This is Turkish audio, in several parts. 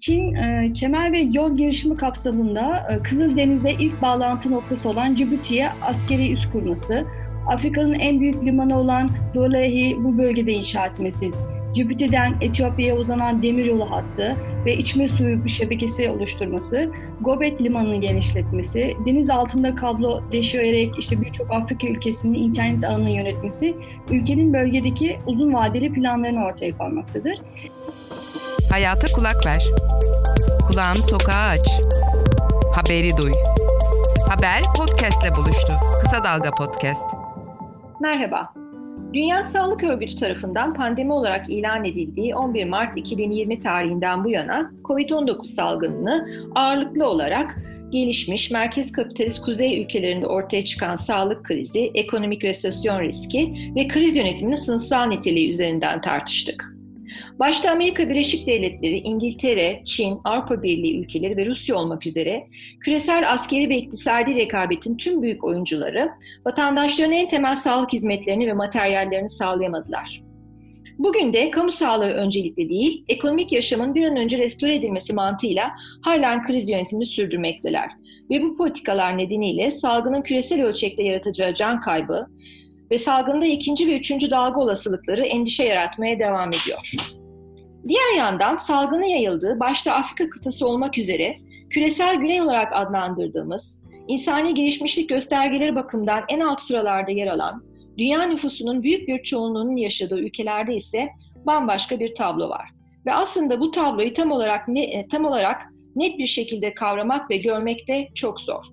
Çin, e, kemer ve yol girişimi kapsamında e, Kızıldeniz'e ilk bağlantı noktası olan Cibuti'ye askeri üs kurması, Afrika'nın en büyük limanı olan Dolehi bu bölgede inşa etmesi, Cibuti'den Etiyopya'ya uzanan demiryolu hattı ve içme suyu bir şebekesi oluşturması, Gobet limanını genişletmesi, deniz altında kablo deşiyerek işte birçok Afrika ülkesinin internet ağını yönetmesi, ülkenin bölgedeki uzun vadeli planlarını ortaya koymaktadır. Hayata kulak ver. Kulağını sokağa aç. Haberi duy. Haber podcastle buluştu. Kısa Dalga Podcast. Merhaba. Dünya Sağlık Örgütü tarafından pandemi olarak ilan edildiği 11 Mart 2020 tarihinden bu yana COVID-19 salgınını ağırlıklı olarak gelişmiş merkez kapitalist kuzey ülkelerinde ortaya çıkan sağlık krizi, ekonomik resesyon riski ve kriz yönetiminin sınıfsal niteliği üzerinden tartıştık. Başta Amerika Birleşik Devletleri, İngiltere, Çin, Avrupa Birliği ülkeleri ve Rusya olmak üzere küresel askeri ve iktisadi rekabetin tüm büyük oyuncuları vatandaşlarına en temel sağlık hizmetlerini ve materyallerini sağlayamadılar. Bugün de kamu sağlığı öncelikli değil, ekonomik yaşamın bir an önce restore edilmesi mantığıyla halen kriz yönetimini sürdürmekteler. Ve bu politikalar nedeniyle salgının küresel ölçekte yaratacağı can kaybı ve salgında ikinci ve üçüncü dalga olasılıkları endişe yaratmaya devam ediyor. Diğer yandan salgının yayıldığı başta Afrika kıtası olmak üzere küresel güney olarak adlandırdığımız, insani gelişmişlik göstergeleri bakımından en alt sıralarda yer alan, dünya nüfusunun büyük bir çoğunluğunun yaşadığı ülkelerde ise bambaşka bir tablo var. Ve aslında bu tabloyu tam olarak ne, tam olarak net bir şekilde kavramak ve görmek de çok zor.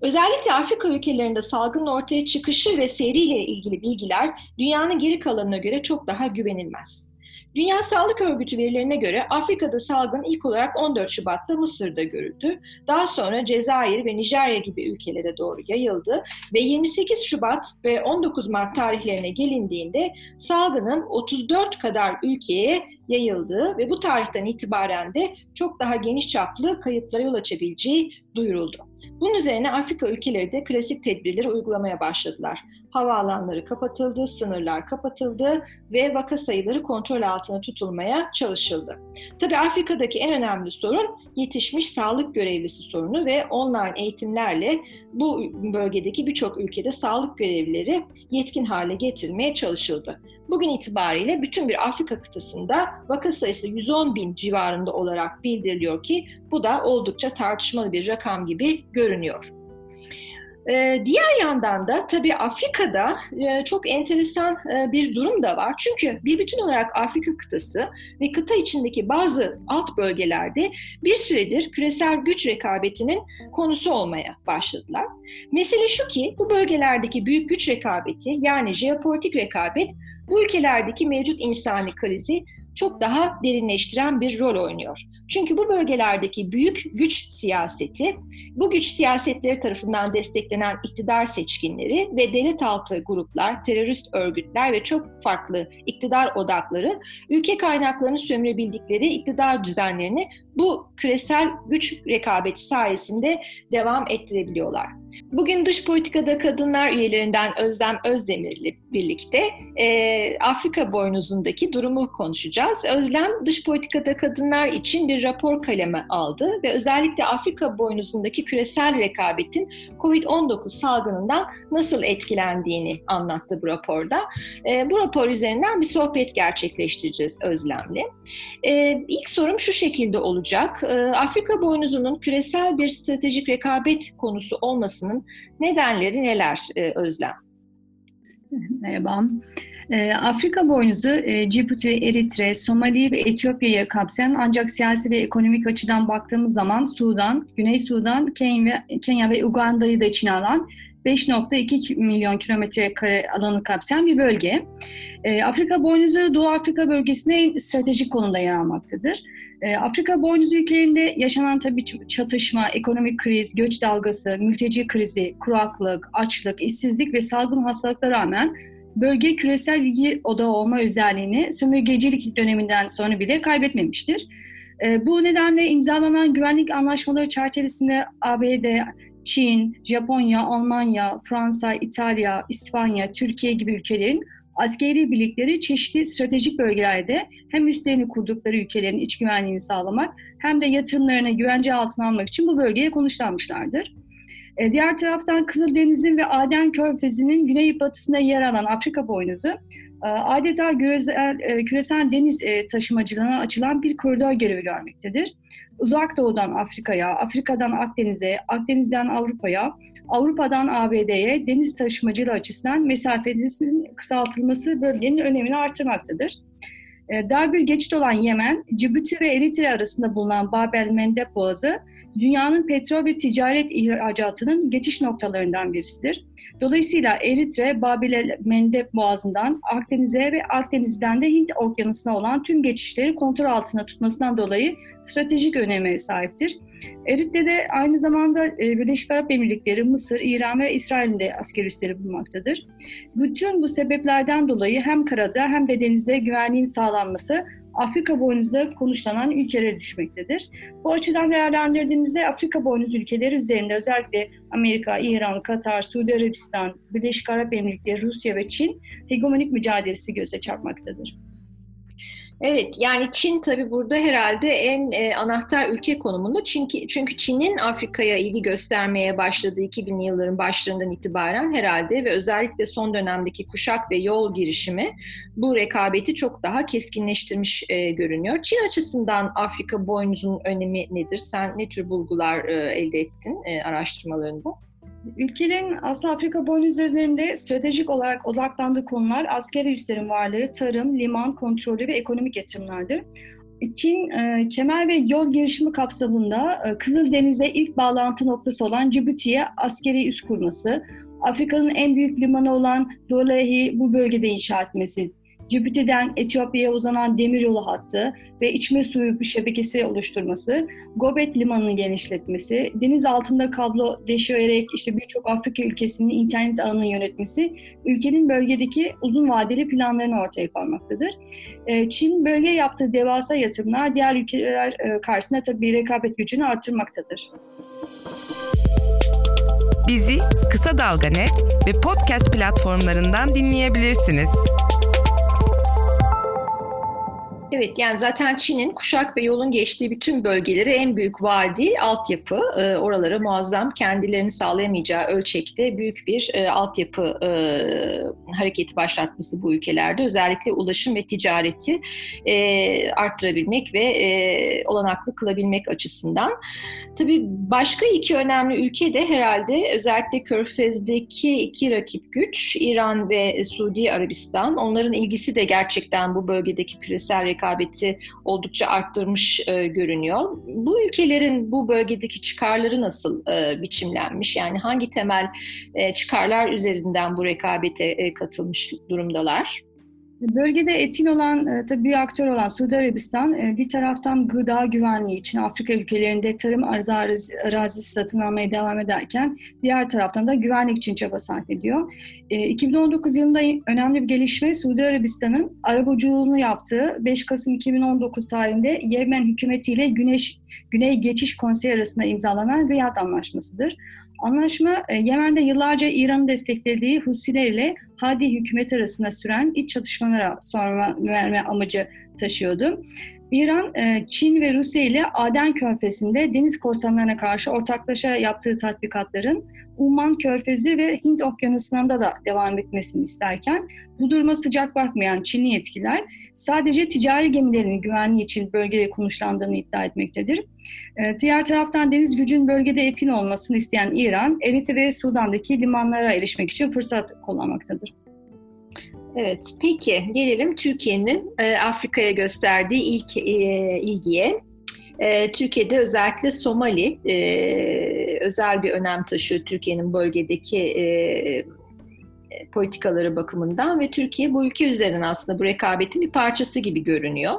Özellikle Afrika ülkelerinde salgının ortaya çıkışı ve seriyle ilgili bilgiler dünyanın geri kalanına göre çok daha güvenilmez. Dünya Sağlık Örgütü verilerine göre Afrika'da salgın ilk olarak 14 Şubat'ta Mısır'da görüldü. Daha sonra Cezayir ve Nijerya gibi ülkelere doğru yayıldı ve 28 Şubat ve 19 Mart tarihlerine gelindiğinde salgının 34 kadar ülkeye yayıldığı ve bu tarihten itibaren de çok daha geniş çaplı kayıplara yol açabileceği duyuruldu. Bunun üzerine Afrika ülkeleri de klasik tedbirleri uygulamaya başladılar. Havaalanları kapatıldı, sınırlar kapatıldı ve vaka sayıları kontrol altına tutulmaya çalışıldı. Tabii Afrika'daki en önemli sorun yetişmiş sağlık görevlisi sorunu ve online eğitimlerle bu bölgedeki birçok ülkede sağlık görevlileri yetkin hale getirilmeye çalışıldı. Bugün itibariyle bütün bir Afrika kıtasında vaka sayısı 110 bin civarında olarak bildiriliyor ki bu da oldukça tartışmalı bir rakam gibi görünüyor. Ee, diğer yandan da tabii Afrika'da e, çok enteresan e, bir durum da var. Çünkü bir bütün olarak Afrika kıtası ve kıta içindeki bazı alt bölgelerde bir süredir küresel güç rekabetinin konusu olmaya başladılar. Mesele şu ki bu bölgelerdeki büyük güç rekabeti yani jeopolitik rekabet bu ülkelerdeki mevcut insani krizi çok daha derinleştiren bir rol oynuyor. Çünkü bu bölgelerdeki büyük güç siyaseti, bu güç siyasetleri tarafından desteklenen iktidar seçkinleri ve devlet altı gruplar, terörist örgütler ve çok farklı iktidar odakları ülke kaynaklarını sömürebildikleri iktidar düzenlerini bu küresel güç rekabeti sayesinde devam ettirebiliyorlar. Bugün dış politikada kadınlar üyelerinden Özlem Özdemir ile birlikte e, Afrika boynuzundaki durumu konuşacağız. Özlem dış politikada kadınlar için bir rapor kaleme aldı ve özellikle Afrika boynuzundaki küresel rekabetin COVID-19 salgınından nasıl etkilendiğini anlattı bu raporda. E, bu rapor üzerinden bir sohbet gerçekleştireceğiz Özlem'le. E, ilk sorum şu şekilde olacak. E, Afrika boynuzunun küresel bir stratejik rekabet konusu olmasının nedenleri neler e, Özlem? Merhaba. E, Afrika boynuzu e, Cibuti, Eritre, Somali ve Etiyopya'yı kapsayan ancak siyasi ve ekonomik açıdan baktığımız zaman Sudan, Güney Sudan, Kenya ve Uganda'yı da içine alan 5.2 milyon kilometre kare alanı kapsayan bir bölge. E, Afrika boynuzu Doğu Afrika bölgesinde stratejik konumda yer almaktadır. E, Afrika boynuzu ülkelerinde yaşanan tabii çatışma, ekonomik kriz, göç dalgası, mülteci krizi, kuraklık, açlık, işsizlik ve salgın hastalıklara rağmen bölge küresel ilgi odağı olma özelliğini sömürgecilik döneminden sonra bile kaybetmemiştir. E, bu nedenle imzalanan güvenlik anlaşmaları çerçevesinde ABD, Çin, Japonya, Almanya, Fransa, İtalya, İspanya, Türkiye gibi ülkelerin askeri birlikleri çeşitli stratejik bölgelerde hem üstlerini kurdukları ülkelerin iç güvenliğini sağlamak hem de yatırımlarını güvence altına almak için bu bölgeye konuşlanmışlardır. E, diğer taraftan Kızıldeniz'in ve Aden Körfezi'nin güney batısında yer alan Afrika boynuzu adeta küresel, e, küresel deniz taşımacılığına açılan bir koridor görevi görmektedir. Uzak Doğu'dan Afrika'ya, Afrika'dan Akdeniz'e, Akdeniz'den Avrupa'ya, Avrupa'dan ABD'ye deniz taşımacılığı açısından mesafesinin kısaltılması bölgenin önemini artırmaktadır. Dar bir geçit olan Yemen, Cibuti ve Eritre arasında bulunan Babel Mendeb Boğazı, dünyanın petrol ve ticaret ihracatının geçiş noktalarından birisidir. Dolayısıyla Eritre, Babil Mendeb Boğazı'ndan Akdeniz'e ve Akdeniz'den de Hint Okyanusu'na olan tüm geçişleri kontrol altında tutmasından dolayı stratejik öneme sahiptir. Eritre'de aynı zamanda e, Birleşik Arap Emirlikleri, Mısır, İran ve İsrail'in de asker üsleri bulunmaktadır. Bütün bu sebeplerden dolayı hem karada hem de denizde güvenliğin sağlanması Afrika boynuzda konuşlanan ülkelere düşmektedir. Bu açıdan değerlendirdiğimizde Afrika boynuz ülkeleri üzerinde özellikle Amerika, İran, Katar, Suudi Arabistan, Birleşik Arap Emirlikleri, Rusya ve Çin hegemonik mücadelesi göze çarpmaktadır. Evet yani Çin tabii burada herhalde en e, anahtar ülke konumunda çünkü çünkü Çin'in Afrika'ya ilgi göstermeye başladığı 2000'li yılların başlarından itibaren herhalde ve özellikle son dönemdeki kuşak ve yol girişimi bu rekabeti çok daha keskinleştirmiş e, görünüyor. Çin açısından Afrika boynuzun önemi nedir? Sen ne tür bulgular e, elde ettin e, araştırmalarında? Ülkelerin aslında Afrika boynuzu üzerinde stratejik olarak odaklandığı konular askeri üslerin varlığı, tarım, liman kontrolü ve ekonomik yatırımlardır. Çin e, kemer ve yol girişimi kapsamında e, Kızıldeniz'e ilk bağlantı noktası olan Cibuti'ye askeri üs kurması, Afrika'nın en büyük limanı olan Dolehi bu bölgede inşa etmesi, Cibuti'den Etiyopya'ya uzanan demiryolu hattı ve içme suyu şebekesi oluşturması, Gobet limanını genişletmesi, deniz altında kablo deşiyerek işte birçok Afrika ülkesinin internet ağını yönetmesi, ülkenin bölgedeki uzun vadeli planlarını ortaya koymaktadır. Ee, Çin bölgeye yaptığı devasa yatırımlar diğer ülkeler e, karşısında tabii rekabet gücünü artırmaktadır. Bizi Kısa Dalga Net ve podcast platformlarından dinleyebilirsiniz. Evet yani zaten Çin'in kuşak ve yolun geçtiği bütün bölgeleri en büyük vadi, altyapı. E, oralara muazzam kendilerini sağlayamayacağı ölçekte büyük bir e, altyapı e, hareketi başlatması bu ülkelerde. Özellikle ulaşım ve ticareti e, arttırabilmek ve e, olanaklı kılabilmek açısından. Tabii başka iki önemli ülke de herhalde özellikle Körfez'deki iki rakip güç İran ve Suudi Arabistan. Onların ilgisi de gerçekten bu bölgedeki küresel rekabeti oldukça arttırmış e, görünüyor. Bu ülkelerin bu bölgedeki çıkarları nasıl e, biçimlenmiş? Yani hangi temel e, çıkarlar üzerinden bu rekabete e, katılmış durumdalar? Bölgede etin olan, e, tabii bir aktör olan Suudi Arabistan e, bir taraftan gıda güvenliği için Afrika ülkelerinde tarım arazisi, arazisi satın almaya devam ederken diğer taraftan da güvenlik için çaba sarf ediyor. 2019 e, yılında önemli bir gelişme Suudi Arabistan'ın arabacılığını yaptığı 5 Kasım 2019 tarihinde Yemen hükümetiyle Güneş Güney Geçiş Konseyi arasında imzalanan Riyad Anlaşması'dır. Anlaşma e, Yemen'de yıllarca İran'ın desteklediği Husiler ile Hadi hükümet arasında süren iç çatışmalara sonra verme amacı taşıyordu. İran, e, Çin ve Rusya ile Aden Körfezi'nde deniz korsanlarına karşı ortaklaşa yaptığı tatbikatların Umman Körfezi ve Hint Okyanusu'nda da devam etmesini isterken bu duruma sıcak bakmayan Çinli yetkililer sadece ticari gemilerin güvenliği için bölgede konuşlandığını iddia etmektedir. E, diğer taraftan deniz gücün bölgede etin olmasını isteyen İran, Eritre ve Sudan'daki limanlara erişmek için fırsat kullanmaktadır. Evet, peki gelelim Türkiye'nin e, Afrika'ya gösterdiği ilk e, ilgiye. E, Türkiye'de özellikle Somali e, özel bir önem taşıyor Türkiye'nin bölgedeki e, politikaları bakımından ve Türkiye bu ülke üzerinden aslında bu rekabetin bir parçası gibi görünüyor.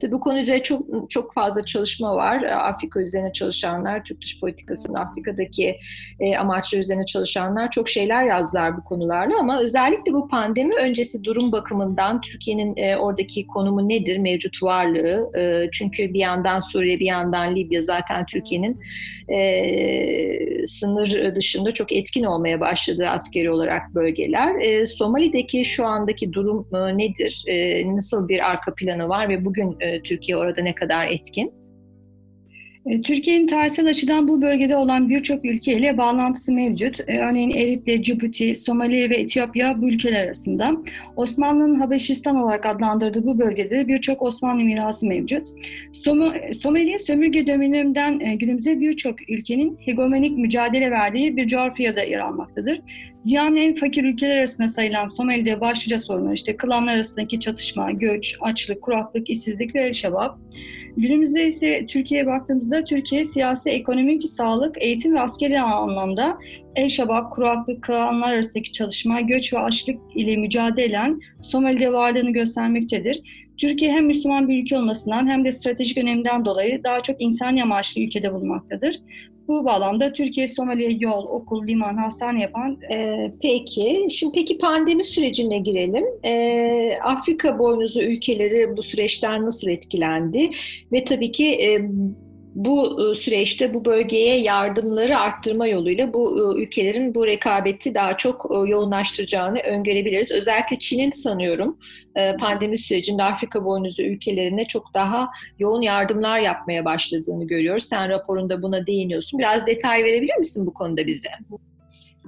Tabii bu konu üzerine çok çok fazla çalışma var. Afrika üzerine çalışanlar, Türk dış politikasının Afrika'daki e, amaçlar üzerine çalışanlar çok şeyler yazdılar bu konularla ama özellikle bu pandemi öncesi durum bakımından Türkiye'nin e, oradaki konumu nedir, mevcut varlığı? E, çünkü bir yandan Suriye, bir yandan Libya zaten Türkiye'nin e, sınır dışında çok etkin olmaya başladığı askeri olarak bölgeler ülkeler. E, Somali'deki şu andaki durum e, nedir? E, nasıl bir arka planı var ve bugün e, Türkiye orada ne kadar etkin? E, Türkiye'nin tarihsel açıdan bu bölgede olan birçok ülkeyle bağlantısı mevcut. E, örneğin Eritre, Cibuti, Somali ve Etiyopya bu ülkeler arasında. Osmanlı'nın Habeşistan olarak adlandırdığı bu bölgede birçok Osmanlı mirası mevcut. Som Somali sömürge döneminden e, günümüze birçok ülkenin hegemonik mücadele verdiği bir coğrafyada yer almaktadır. Dünyanın en fakir ülkeler arasında sayılan Somali'de başlıca sorunlar işte klanlar arasındaki çatışma, göç, açlık, kuraklık, işsizlik ve el. Günümüzde ise Türkiye'ye baktığımızda Türkiye siyasi, ekonomik, sağlık, eğitim ve askeri anlamda El Şabab, kuraklık, klanlar arasındaki çalışma, göç ve açlık ile mücadelen Somali'de varlığını göstermektedir. Türkiye hem Müslüman bir ülke olmasından hem de stratejik öneminden dolayı daha çok insani amaçlı ülkede bulunmaktadır. Bu bağlamda Türkiye Somali'ye yol, okul, liman, hastane yapan... Ee, peki, şimdi peki pandemi sürecine girelim. Ee, Afrika boynuzu ülkeleri bu süreçten nasıl etkilendi? Ve tabii ki e, bu e, süreçte bu bölgeye yardımları arttırma yoluyla bu e, ülkelerin bu rekabeti daha çok e, yoğunlaştıracağını öngörebiliriz. Özellikle Çin'in sanıyorum pandemi sürecinde Afrika boynuzu ülkelerine çok daha yoğun yardımlar yapmaya başladığını görüyoruz. Sen raporunda buna değiniyorsun. Biraz detay verebilir misin bu konuda bize?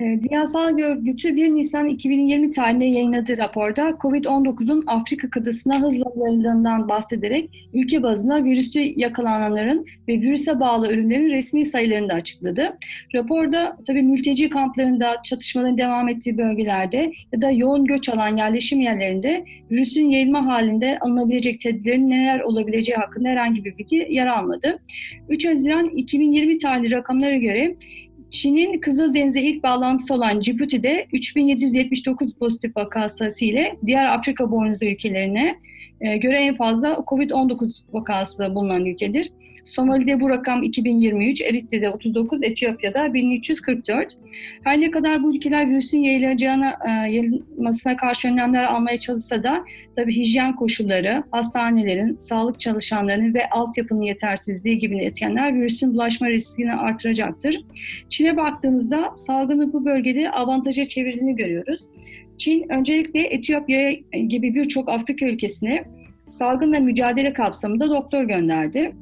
Ee, Dünya Sağlık Örgütü 1 Nisan 2020 tarihinde yayınladığı raporda COVID-19'un Afrika kıtasına hızla yayıldığından bahsederek ülke bazında virüsü yakalananların ve virüse bağlı ölümlerin resmi sayılarını da açıkladı. Raporda tabii mülteci kamplarında çatışmaların devam ettiği bölgelerde ya da yoğun göç alan yerleşim yerlerinde virüsün yayılma halinde alınabilecek tedbirlerin neler olabileceği hakkında herhangi bir bilgi yer almadı. 3 Haziran 2020 tarihli rakamlara göre Çin'in Kızıldeniz'e ilk bağlantısı olan Cibuti'de 3779 pozitif vakası ile diğer Afrika boynuzu ülkelerine göre en fazla COVID-19 vakası bulunan ülkedir. Somali'de bu rakam 2023, Eritre'de 39, Etiyopya'da 1344. Her ne kadar bu ülkeler virüsün yayılacağına, e, yayılmasına karşı önlemler almaya çalışsa da tabii hijyen koşulları, hastanelerin, sağlık çalışanlarının ve altyapının yetersizliği gibi etkenler virüsün bulaşma riskini artıracaktır. Çin'e baktığımızda salgını bu bölgede avantaja çevirdiğini görüyoruz. Çin öncelikle Etiyopya gibi birçok Afrika ülkesine salgınla mücadele kapsamında doktor gönderdi.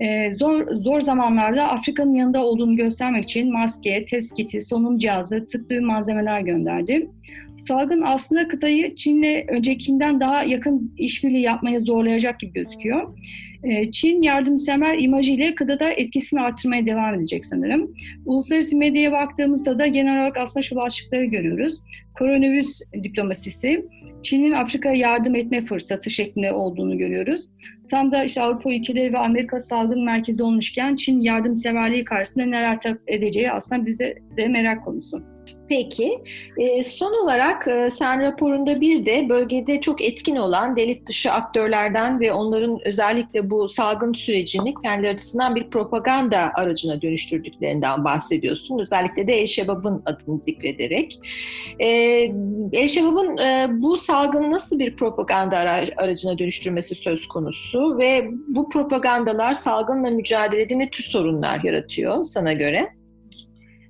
Ee, zor, zor zamanlarda Afrika'nın yanında olduğunu göstermek için maske, test kiti, solunum cihazı, tıbbi malzemeler gönderdi. Salgın aslında kıtayı Çin'le öncekinden daha yakın işbirliği yapmaya zorlayacak gibi gözüküyor. Ee, Çin yardımsever imajıyla kıtada etkisini arttırmaya devam edecek sanırım. Uluslararası medyaya baktığımızda da genel olarak aslında şu başlıkları görüyoruz. Koronavirüs diplomasisi, Çin'in Afrika'ya yardım etme fırsatı şeklinde olduğunu görüyoruz. Tam da işte Avrupa ülkeleri ve Amerika salgın merkezi olmuşken Çin yardımseverliği karşısında neler edeceği aslında bize de merak konusu. Peki, e, son olarak e, sen raporunda bir de bölgede çok etkin olan devlet dışı aktörlerden ve onların özellikle bu salgın sürecini kendi açısından bir propaganda aracına dönüştürdüklerinden bahsediyorsun. Özellikle de El Şebab'ın adını zikrederek. E, El Şebab'ın bu salgın nasıl bir propaganda aracına dönüştürmesi söz konusu ve bu propagandalar salgınla mücadelede ne tür sorunlar yaratıyor sana göre?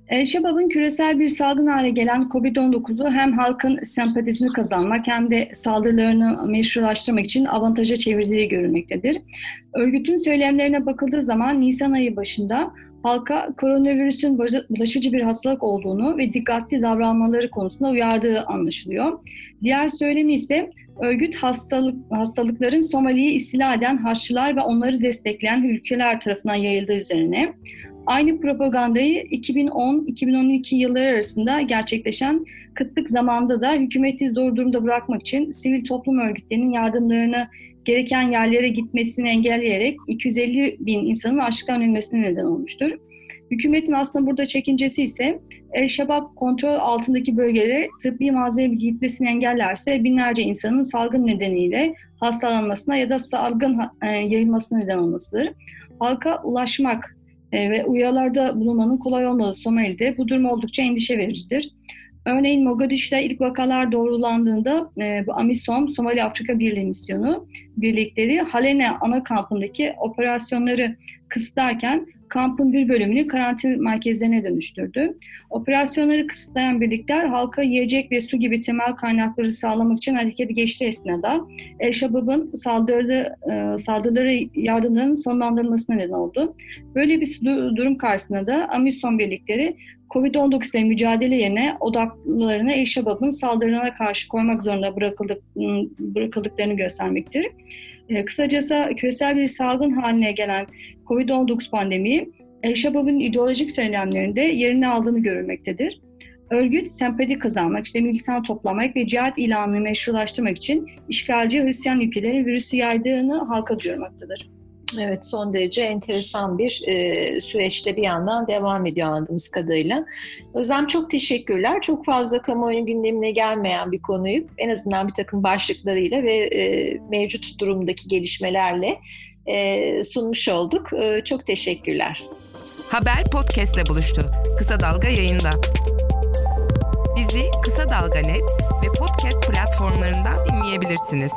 El Şebab'ın küresel bir salgın hale gelen COVID-19'u hem halkın sempatisini kazanmak hem de saldırılarını meşrulaştırmak için avantaja çevirdiği görülmektedir. Örgütün söylemlerine bakıldığı zaman Nisan ayı başında halka koronavirüsün bulaşıcı bir hastalık olduğunu ve dikkatli davranmaları konusunda uyardığı anlaşılıyor. Diğer söylemi ise örgüt hastalık, hastalıkların Somali'yi istila eden Haçlılar ve onları destekleyen ülkeler tarafından yayıldığı üzerine. Aynı propagandayı 2010-2012 yılları arasında gerçekleşen kıtlık zamanda da hükümeti zor durumda bırakmak için sivil toplum örgütlerinin yardımlarını gereken yerlere gitmesini engelleyerek 250 bin insanın açlıktan ölmesine neden olmuştur. Hükümetin aslında burada çekincesi ise El Şabab kontrol altındaki bölgelere tıbbi malzeme gitmesini engellerse binlerce insanın salgın nedeniyle hastalanmasına ya da salgın e, yayılmasına neden olmasıdır. Halka ulaşmak e, ve uyarılarda bulunmanın kolay olmadığı Somali'de bu durum oldukça endişe vericidir. Örneğin Mogadiş'te ilk vakalar doğrulandığında e, bu AMISOM, Somali Afrika Birliği misyonu birlikleri Halene ana kampındaki operasyonları kısıtlarken kampın bir bölümünü karantina merkezlerine dönüştürdü. Operasyonları kısıtlayan birlikler halka yiyecek ve su gibi temel kaynakları sağlamak için harekete geçti esnada El Şabab'ın saldırı, e, saldırıları yardımlarının sonlandırılmasına neden oldu. Böyle bir durum karşısında da AMİSOM birlikleri Covid-19 ile mücadele yerine odaklarını El Şabab'ın saldırılarına karşı koymak zorunda bırakıldık, bırakıldıklarını göstermektir. E, kısacası küresel bir salgın haline gelen COVID-19 pandemiyi Şabab'ın ideolojik söylemlerinde yerini aldığını görülmektedir. Örgüt sempati kazanmak, işte militan toplamak ve cihat ilanını meşrulaştırmak için işgalci Hristiyan ülkelerin virüsü yaydığını halka duyurmaktadır. Evet son derece enteresan bir e, süreçte bir yandan devam ediyor anladığımız kadarıyla. Özlem çok teşekkürler. Çok fazla kamuoyu gündemine gelmeyen bir konuyu en azından bir takım başlıklarıyla ve e, mevcut durumdaki gelişmelerle e, sunmuş olduk. E, çok teşekkürler. Haber podcastle buluştu. Kısa Dalga yayında. Bizi Kısa Dalga Net ve podcast platformlarından dinleyebilirsiniz.